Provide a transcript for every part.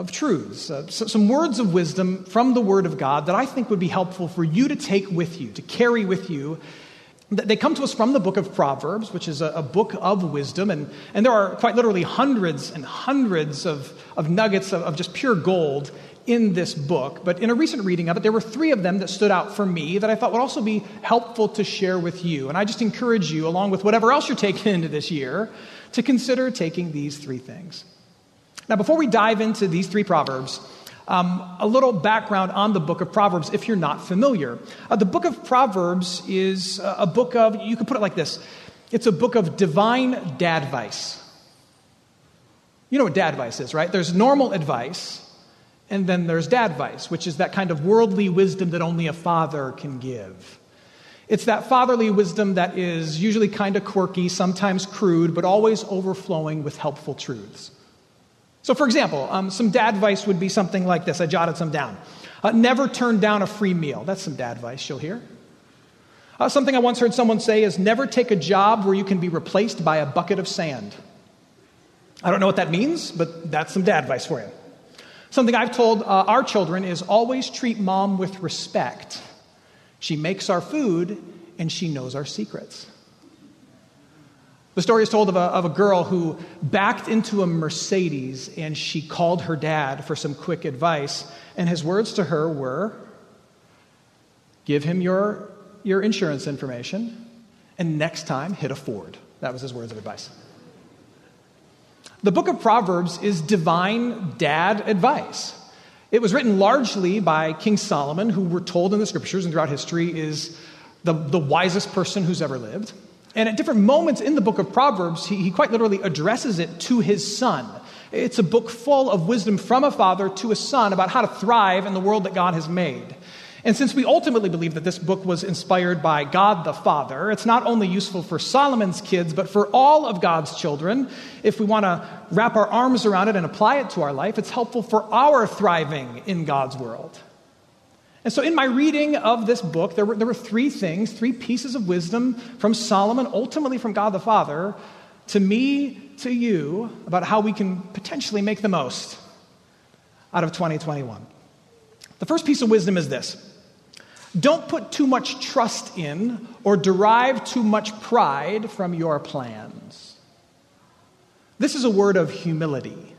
of truths, uh, so, some words of wisdom from the Word of God that I think would be helpful for you to take with you, to carry with you they come to us from the book of Proverbs, which is a, a, book of wisdom, and, and there are quite literally hundreds and hundreds of, of nuggets of, of just pure gold in this book. But in a recent reading of it, there were three of them that stood out for me that I thought would also be helpful to share with you. And I just encourage you, along with whatever else you're taking into this year, to consider taking these three things. Now, before we dive into these three Proverbs, um, a little background on the book of Proverbs if you're not familiar. Uh, the book of Proverbs is a book of, you could put it like this it's a book of divine dad advice. You know what dad advice is, right? There's normal advice, and then there's dad advice, which is that kind of worldly wisdom that only a father can give. It's that fatherly wisdom that is usually kind of quirky, sometimes crude, but always overflowing with helpful truths. So, for example, um, some dad advice would be something like this. I jotted some down. Uh, never turn down a free meal. That's some dad advice you'll hear. Uh, something I once heard someone say is never take a job where you can be replaced by a bucket of sand. I don't know what that means, but that's some dad advice for you. Something I've told uh, our children is always treat mom with respect. She makes our food and she knows our secrets. The story is told of a, of a girl who backed into a Mercedes and she called her dad for some quick advice. And his words to her were Give him your, your insurance information, and next time hit a Ford. That was his words of advice. The book of Proverbs is divine dad advice. It was written largely by King Solomon, who we're told in the scriptures and throughout history is the, the wisest person who's ever lived. And at different moments in the book of Proverbs, he, he, quite literally addresses it to his son. It's a book full of wisdom from a father to a son about how to thrive in the world that God has made. And since we ultimately believe that this book was inspired by God the Father, it's not only useful for Solomon's kids, but for all of God's children. If we want to wrap our arms around it and apply it to our life, it's helpful for our thriving in God's world. And so, in my reading of this book, there were, there were three things, three pieces of wisdom from Solomon, ultimately from God the Father, to me, to you, about how we can potentially make the most out of 2021. The first piece of wisdom is this don't put too much trust in or derive too much pride from your plans. This is a word of humility.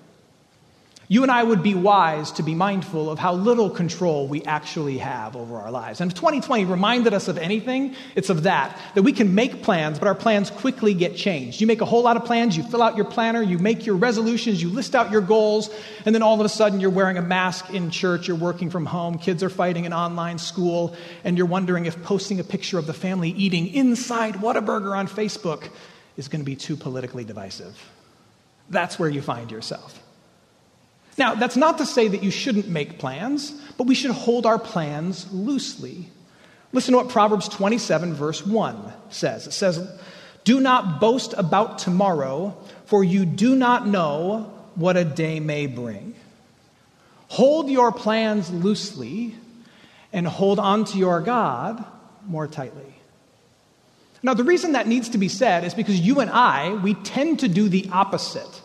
You and I would be wise to be mindful of how little control we actually have over our lives. And if 2020 reminded us of anything, it's of that. That we can make plans, but our plans quickly get changed. You make a whole lot of plans, you fill out your planner, you make your resolutions, you list out your goals, and then all of a sudden you're wearing a mask in church, you're working from home, kids are fighting in online school, and you're wondering if posting a picture of the family eating inside Whataburger on Facebook is going to be too politically divisive. That's where you find yourself. Now, that's not to say that you shouldn't make plans, but we should hold our plans loosely. Listen to what Proverbs 27, verse 1 says. It says, Do not boast about tomorrow, for you do not know what a day may bring. Hold your plans loosely and hold on to your God more tightly. Now, the reason that needs to be said is because you and I, we tend to do the opposite.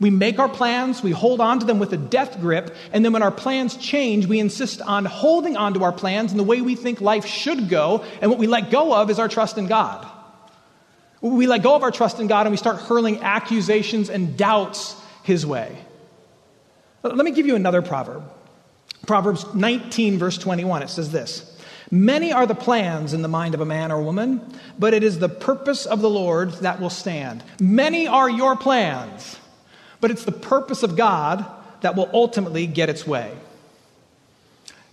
We make our plans, we hold on to them with a death grip, and then when our plans change, we insist on holding on to our plans and the way we think life should go, and what we let go of is our trust in God. We let go of our trust in God and we start hurling accusations and doubts His way. Let me give you another proverb. Proverbs 19, verse 21, it says this Many are the plans in the mind of a man or woman, but it is the purpose of the Lord that will stand. Many are your plans, but it's the purpose of God that will ultimately get its way.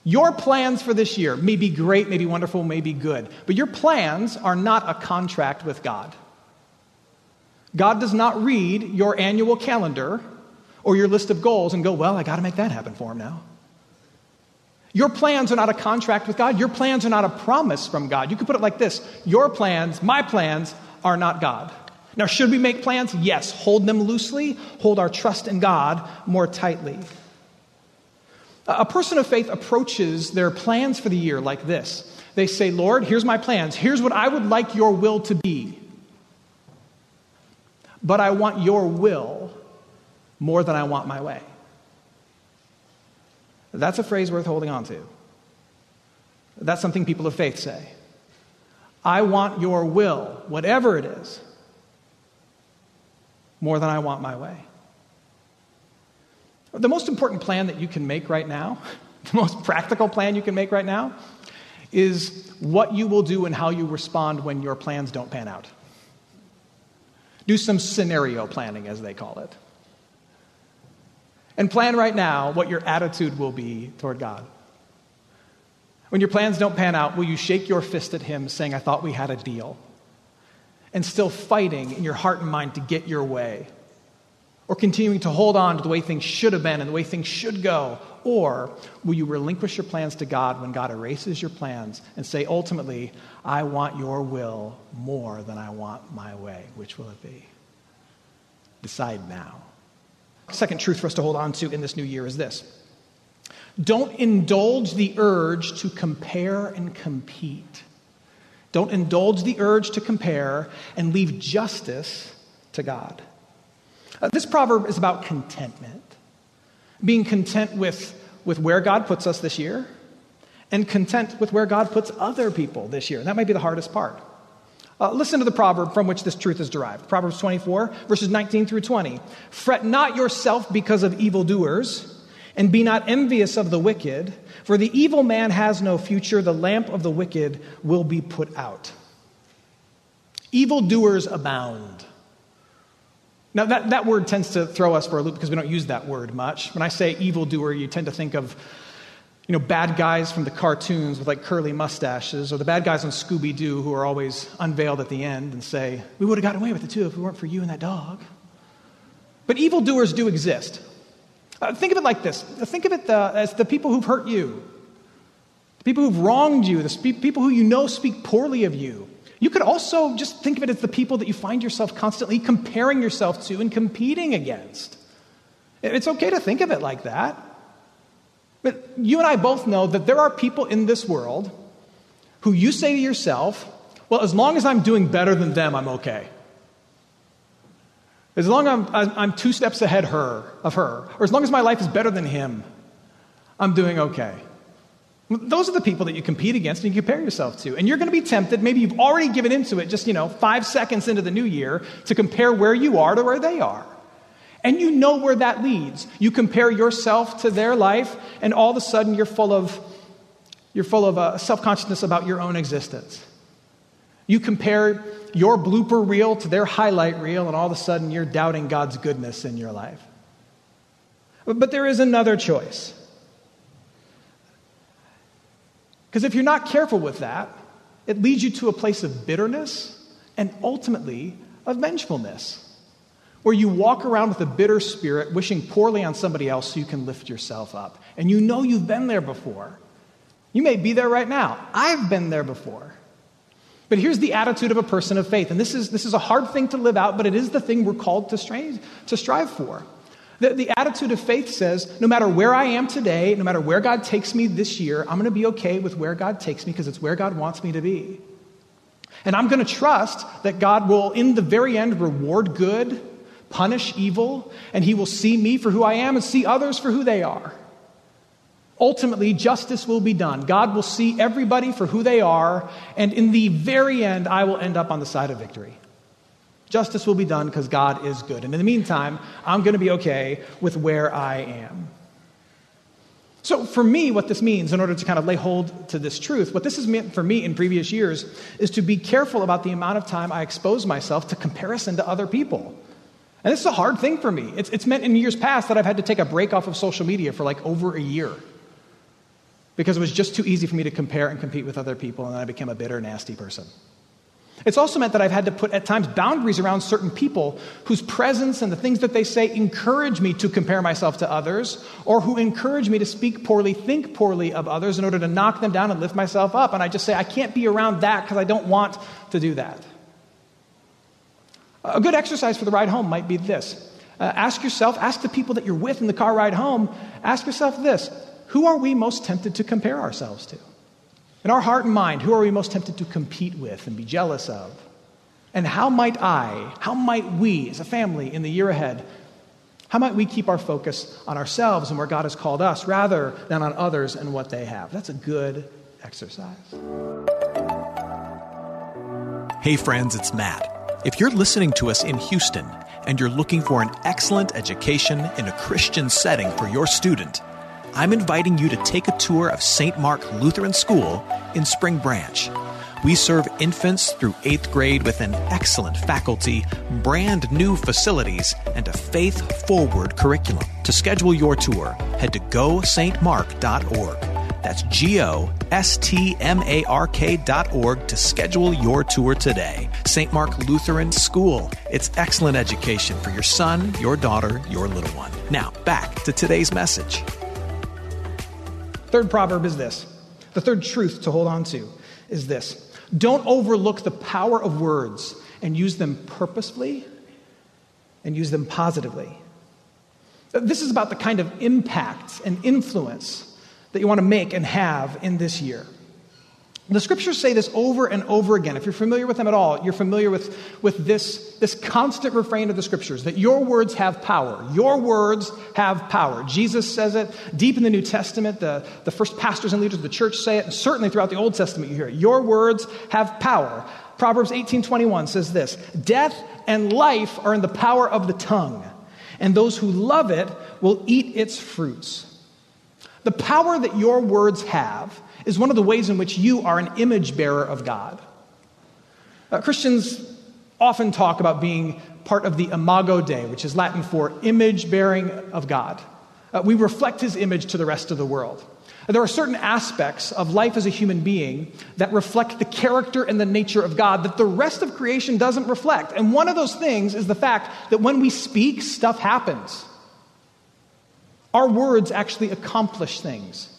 Your plans for this year may be great, may be wonderful, may be good, but your plans are not a contract with God. God does not read your annual calendar or your list of goals and go, Well, I got to make that happen for him now. Your plans are not a contract with God. Your plans are not a promise from God. You could put it like this Your plans, my plans, are not God. Now, should we make plans? Yes. Hold them loosely, hold our trust in God more tightly. A person of faith approaches their plans for the year like this They say, Lord, here's my plans. Here's what I would like your will to be. But I want your will more than I want my way. That's a phrase worth holding on to. That's something people of faith say. I want your will, whatever it is, more than I want my way. The most important plan that you can make right now, the most practical plan you can make right now, is what you will do and how you respond when your plans don't pan out. Do some scenario planning, as they call it. And plan right now what your attitude will be toward God. When your plans don't pan out, will you shake your fist at Him saying, I thought we had a deal? And still fighting in your heart and mind to get your way? or continuing to hold on to the way things should have been and the way things should go? Or will you relinquish your plans to God when God erases your plans and say, ultimately, I want your will more than I want my way? Which will it be? Decide now. Second truth for us to hold on to in this new year is this don't indulge the urge to compare and compete. Don't indulge the urge to compare and leave justice to God. Uh, this proverb is about contentment, being content with, with where God puts us this year and content with where God puts other people this year. That might be the hardest part. Uh, listen to the proverb from which this truth is derived Proverbs 24, verses 19 through 20. Fret not yourself because of evildoers, and be not envious of the wicked, for the evil man has no future, the lamp of the wicked will be put out. Evildoers abound. Now, that, that word tends to throw us for a loop because we don't use that word much. When I say evildoer, you tend to think of you know, bad guys from the cartoons with like curly mustaches, or the bad guys on Scooby Doo who are always unveiled at the end and say, We would have gotten away with it too if it weren't for you and that dog. But evildoers do exist. Uh, think of it like this think of it the, uh, as the people who've hurt you, the people who've wronged you, the spe- people who you know speak poorly of you. You could also just think of it as the people that you find yourself constantly comparing yourself to and competing against. It's okay to think of it like that. But you and I both know that there are people in this world who you say to yourself, well, as long as I'm doing better than them, I'm okay. As long as I'm, I'm two steps ahead her, of her, or as long as my life is better than him, I'm doing okay. Those are the people that you compete against and you compare yourself to. And you're going to be tempted, maybe you've already given into it just, you know, five seconds into the new year to compare where you are to where they are. And you know where that leads. You compare yourself to their life, and all of a sudden you're full of, you're full of uh, self consciousness about your own existence. You compare your blooper reel to their highlight reel, and all of a sudden you're doubting God's goodness in your life. But there is another choice. Because if you're not careful with that, it leads you to a place of bitterness and ultimately of vengefulness, where you walk around with a bitter spirit, wishing poorly on somebody else so you can lift yourself up. And you know you've been there before. You may be there right now. I've been there before. But here's the attitude of a person of faith. And this is, this is a hard thing to live out, but it is the thing we're called to strive, to strive for. The, the attitude of faith says no matter where I am today, no matter where God takes me this year, I'm going to be okay with where God takes me because it's where God wants me to be. And I'm going to trust that God will, in the very end, reward good, punish evil, and He will see me for who I am and see others for who they are. Ultimately, justice will be done. God will see everybody for who they are, and in the very end, I will end up on the side of victory. Justice will be done because God is good. And in the meantime, I'm going to be okay with where I am. So, for me, what this means, in order to kind of lay hold to this truth, what this has meant for me in previous years is to be careful about the amount of time I expose myself to comparison to other people. And this is a hard thing for me. It's, it's meant in years past that I've had to take a break off of social media for like over a year because it was just too easy for me to compare and compete with other people, and then I became a bitter, nasty person. It's also meant that I've had to put at times boundaries around certain people whose presence and the things that they say encourage me to compare myself to others, or who encourage me to speak poorly, think poorly of others in order to knock them down and lift myself up. And I just say, I can't be around that because I don't want to do that. A good exercise for the ride home might be this uh, ask yourself, ask the people that you're with in the car ride home, ask yourself this who are we most tempted to compare ourselves to? In our heart and mind, who are we most tempted to compete with and be jealous of? And how might I, how might we as a family in the year ahead, how might we keep our focus on ourselves and where God has called us rather than on others and what they have? That's a good exercise. Hey, friends, it's Matt. If you're listening to us in Houston and you're looking for an excellent education in a Christian setting for your student, I'm inviting you to take a tour of St. Mark Lutheran School in Spring Branch. We serve infants through eighth grade with an excellent faculty, brand new facilities, and a faith forward curriculum. To schedule your tour, head to gostmark.org. That's G O S T M A R K dot org to schedule your tour today. St. Mark Lutheran School. It's excellent education for your son, your daughter, your little one. Now, back to today's message. Third proverb is this the third truth to hold on to is this don't overlook the power of words and use them purposefully and use them positively. This is about the kind of impact and influence that you want to make and have in this year. The scriptures say this over and over again. If you're familiar with them at all, you're familiar with, with this, this constant refrain of the scriptures that your words have power. Your words have power. Jesus says it deep in the New Testament. The, the first pastors and leaders of the church say it, and certainly throughout the Old Testament you hear it. Your words have power. Proverbs 18:21 says this: Death and life are in the power of the tongue, and those who love it will eat its fruits. The power that your words have is one of the ways in which you are an image bearer of God. Uh, Christians often talk about being part of the Imago Dei, which is Latin for image bearing of God. Uh, we reflect his image to the rest of the world. Uh, there are certain aspects of life as a human being that reflect the character and the nature of God that the rest of creation doesn't reflect. And one of those things is the fact that when we speak, stuff happens. Our words actually accomplish things.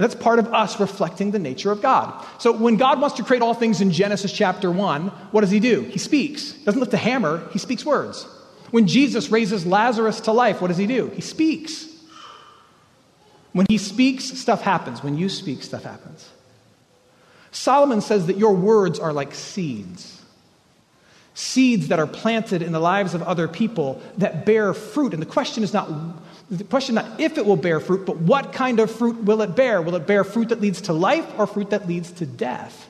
That's part of us reflecting the nature of God. So when God wants to create all things in Genesis chapter 1, what does he do? He speaks. Doesn't lift a hammer, he speaks words. When Jesus raises Lazarus to life, what does he do? He speaks. When he speaks, stuff happens. When you speak, stuff happens. Solomon says that your words are like seeds seeds that are planted in the lives of other people that bear fruit. And the question is not the question not if it will bear fruit, but what kind of fruit will it bear? Will it bear fruit that leads to life or fruit that leads to death?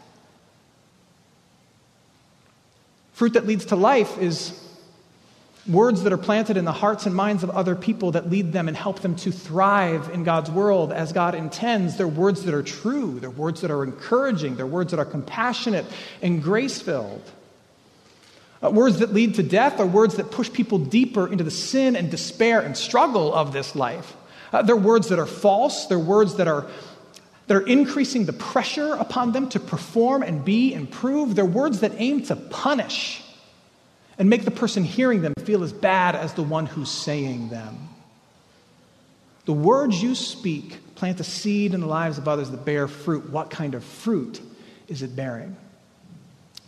Fruit that leads to life is words that are planted in the hearts and minds of other people that lead them and help them to thrive in God's world as God intends. They're words that are true, they're words that are encouraging, they're words that are compassionate and grace filled. Uh, words that lead to death are words that push people deeper into the sin and despair and struggle of this life. Uh, they're words that are false. They're words that are, that are increasing the pressure upon them to perform and be and prove. They're words that aim to punish and make the person hearing them feel as bad as the one who's saying them. The words you speak plant a seed in the lives of others that bear fruit. What kind of fruit is it bearing?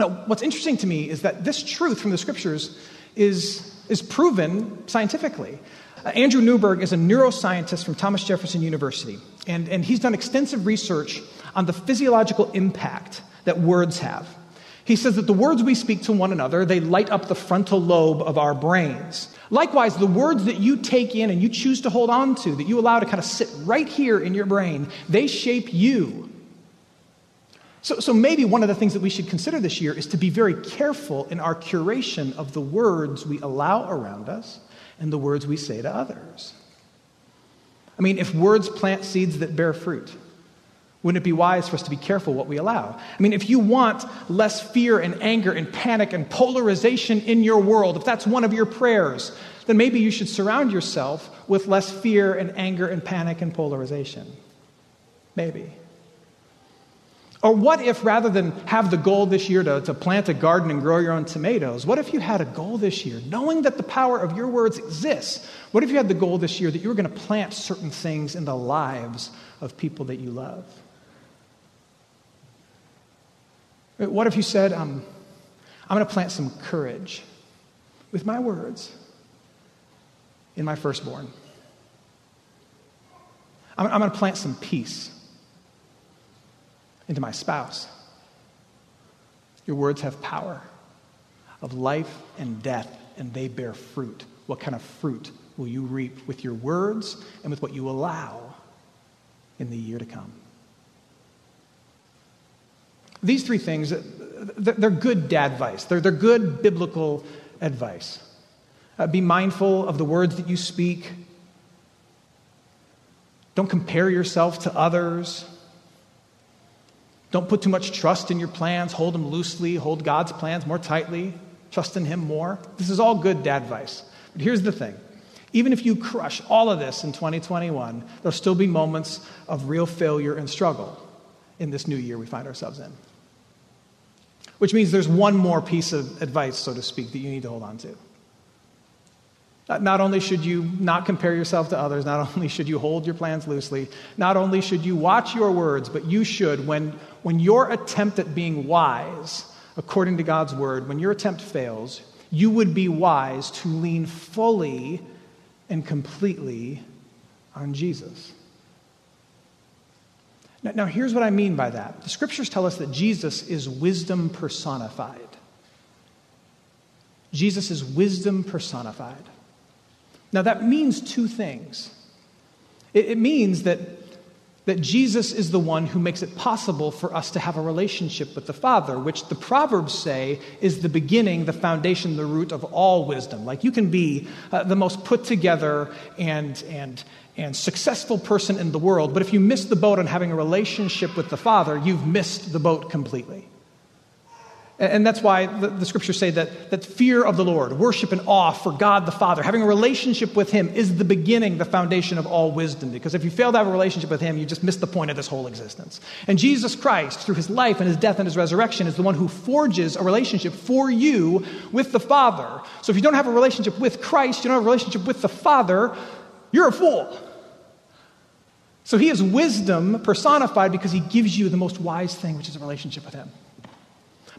Now, what's interesting to me is that this truth from the scriptures is, is proven scientifically. Uh, Andrew Newberg is a neuroscientist from Thomas Jefferson University, and, and he's done extensive research on the physiological impact that words have. He says that the words we speak to one another, they light up the frontal lobe of our brains. Likewise, the words that you take in and you choose to hold on to, that you allow to kind of sit right here in your brain, they shape you. So, so maybe one of the things that we should consider this year is to be very careful in our curation of the words we allow around us and the words we say to others. I mean, if words plant seeds that bear fruit, wouldn't it be wise for us to be careful what we allow? I mean, if you want less fear and anger and panic and polarization in your world, if that's one of your prayers, then maybe you should surround yourself with less fear and anger and panic and polarization. Maybe. Or what if rather than have the goal this year to, to plant a garden and grow your own tomatoes, what if you had a goal this year, knowing that the power of your words exists? What if you had the goal this year that you were going to plant certain things in the lives of people that you love? What if you said, um, I'm going to plant some courage with my words in my firstborn? I'm, I'm going to plant some peace into my spouse. Your words have power of life and death, and they bear fruit. What kind of fruit will you reap with your words and with what you allow in the year to come? These three things, they're good dad advice. They're, they're good biblical advice. Uh, be mindful of the words that you speak. Don't compare yourself to others. Don't put too much trust in your plans. Hold them loosely. Hold God's plans more tightly. Trust in Him more. This is all good dad advice. But here's the thing even if you crush all of this in 2021, there'll still be moments of real failure and struggle in this new year we find ourselves in. Which means there's one more piece of advice, so to speak, that you need to hold on to. Not only should you not compare yourself to others, not only should you hold your plans loosely, not only should you watch your words, but you should, when, when your attempt at being wise, according to God's word, when your attempt fails, you would be wise to lean fully and completely on Jesus. Now, now, here's what I mean by that. The scriptures tell us that Jesus is wisdom personified. Jesus is wisdom personified. Now, that means two things. It, it means that, that Jesus is the one who makes it possible for us to have a relationship with the Father, which the Proverbs say is the beginning, the foundation, the root of all wisdom. Like you can be uh, the most put together and, and, and successful person in the world, but if you miss the boat on having a relationship with the Father, you've missed the boat completely. And that's why the, scriptures say that, that fear of the Lord, worship and awe for God the Father, having a relationship with Him is the beginning, the foundation of all wisdom. Because if you fail to have a relationship with Him, you just miss the point of this whole existence. And Jesus Christ, through His life and His death and His resurrection, is the one who forges a relationship for you with the Father. So if you don't have a relationship with Christ, you don't have a relationship with the Father, you're a fool. So he is wisdom personified because he gives you the most wise thing, which is a relationship with him.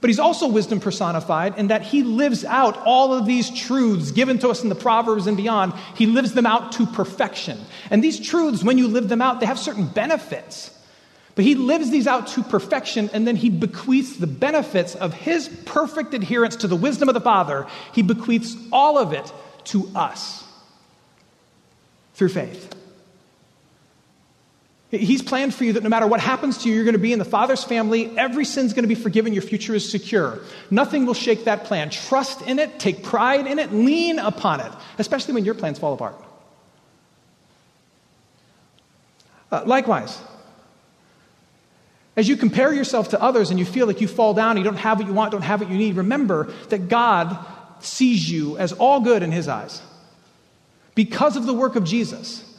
But he's also wisdom personified in that he lives out all of these truths given to us in the Proverbs and beyond. He lives them out to perfection. And these truths, when you live them out, they have certain benefits. But he lives these out to perfection, and then he bequeaths the benefits of his perfect adherence to the wisdom of the Father. He bequeaths all of it to us through faith. He's planned for you that no matter what happens to you, you're going to be in the Father's family. Every sin's going to be forgiven. Your future is secure. Nothing will shake that plan. Trust in it, take pride in it, lean upon it, especially when your plans fall apart. Uh, likewise, as you compare yourself to others and you feel like you fall down, you don't have what you want, don't have what you need, remember that God sees you as all good in His eyes because of the work of Jesus.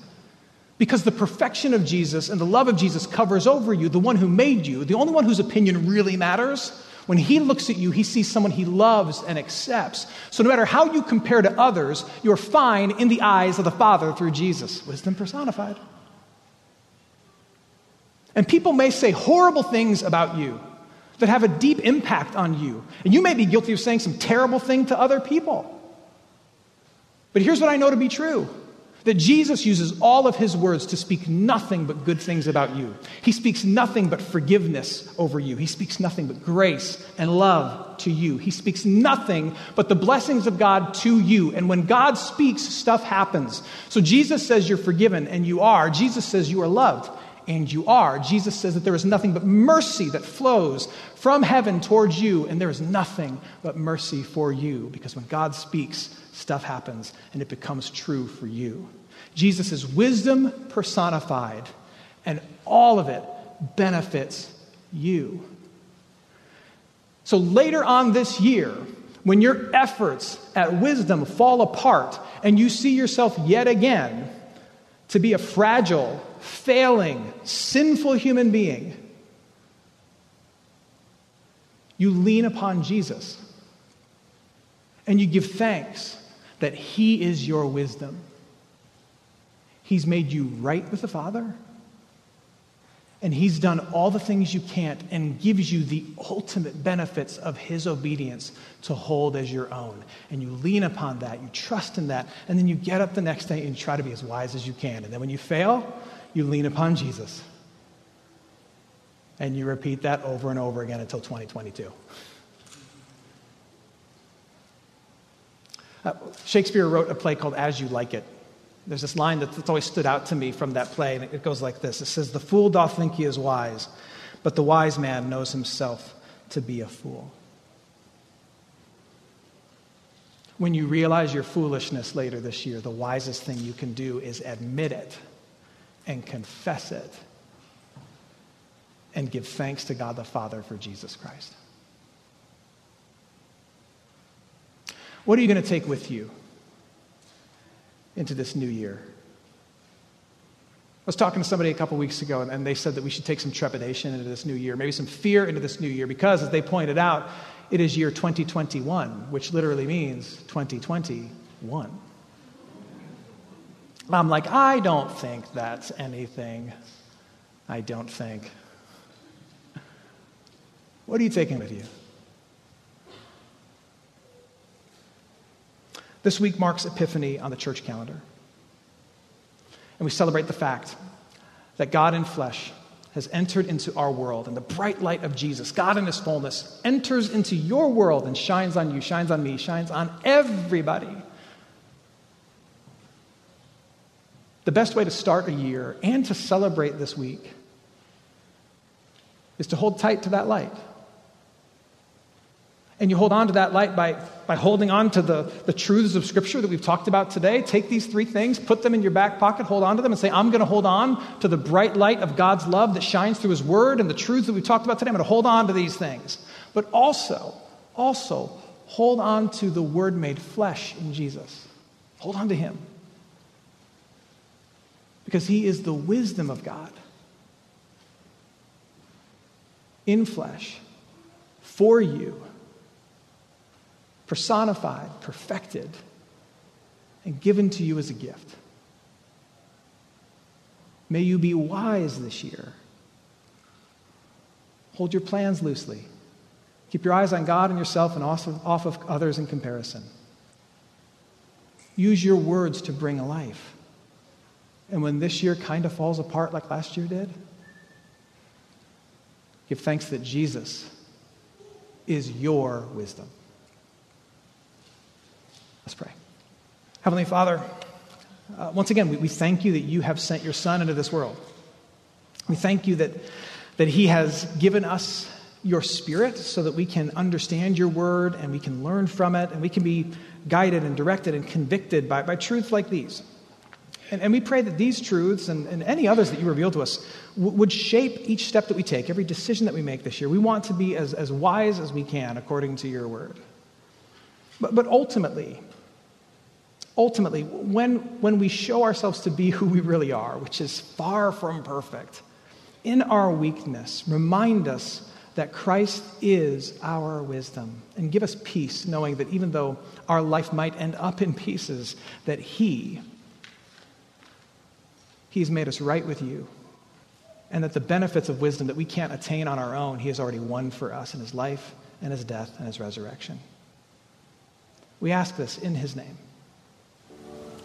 Because the perfection of Jesus and the love of Jesus covers over you, the one who made you, the only one whose opinion really matters. When he looks at you, he sees someone he loves and accepts. So no matter how you compare to others, you're fine in the eyes of the Father through Jesus. Wisdom personified. And people may say horrible things about you that have a deep impact on you. And you may be guilty of saying some terrible thing to other people. But here's what I know to be true That Jesus uses all of his words to speak nothing but good things about you. He speaks nothing but forgiveness over you. He speaks nothing but grace and love to you. He speaks nothing but the blessings of God to you. And when God speaks, stuff happens. So Jesus says you're forgiven, and you are. Jesus says you are loved, and you are. Jesus says that there is nothing but mercy that flows from heaven towards you, and there is nothing but mercy for you. Because when God speaks, stuff happens and it becomes true for you. Jesus is wisdom personified, and all of it benefits you. So later on this year, when your efforts at wisdom fall apart and you see yourself yet again to be a fragile, failing, sinful human being, you lean upon Jesus and you give thanks that He is your wisdom. He's made you right with the Father, and He's done all the things you can't and gives you the ultimate benefits of His obedience to hold as your own. And you lean upon that, you trust in that, and then you get up the next day and try to be as wise as you can. And then when you fail, you lean upon Jesus. And you repeat that over and over again until 2022. Uh, Shakespeare wrote a play called As You Like It. There's this line that's always stood out to me from that play, and it goes like this It says, The fool doth think he is wise, but the wise man knows himself to be a fool. When you realize your foolishness later this year, the wisest thing you can do is admit it and confess it and give thanks to God the Father for Jesus Christ. What are you going to take with you into this new year? I was talking to somebody a couple weeks ago, and they said that we should take some trepidation into this new year, maybe some fear into this new year, because as they pointed out, it is year 2021, which literally means 2021. I'm like, I don't think that's anything. I don't think. What are you taking with you? This week marks Epiphany on the church calendar. And we celebrate the fact that God in flesh has entered into our world, and the bright light of Jesus, God in his fullness, enters into your world and shines on you, shines on me, shines on everybody. The best way to start a year and to celebrate this week is to hold tight to that light. And you hold on to that light by, by holding on to the, the truths of Scripture that we've talked about today. Take these three things, put them in your back pocket, hold on to them, and say, I'm going to hold on to the bright light of God's love that shines through His Word and the truths that we've talked about today. I'm going to hold on to these things. But also, also, hold on to the Word made flesh in Jesus. Hold on to Him. Because He is the wisdom of God in flesh for you personified, perfected, and given to you as a gift. May you be wise this year. Hold your plans loosely. Keep your eyes on God and yourself and off of others in comparison. Use your words to bring life. And when this year kind of falls apart like last year did, give thanks that Jesus is your wisdom. Let's pray. Heavenly Father, uh, once again, we, we thank you that you have sent your Son into this world. We thank you that, that He has given us your Spirit so that we can understand your word and we can learn from it and we can be guided and directed and convicted by, by truths like these. And, and we pray that these truths and, and any others that you reveal to us w- would shape each step that we take, every decision that we make this year. We want to be as, as wise as we can according to your word. But, but ultimately, ultimately, when, when we show ourselves to be who we really are, which is far from perfect, in our weakness, remind us that Christ is our wisdom and give us peace, knowing that even though our life might end up in pieces, that He, He's made us right with you. And that the benefits of wisdom that we can't attain on our own, He has already won for us in His life and His death and His resurrection. We ask this in His name.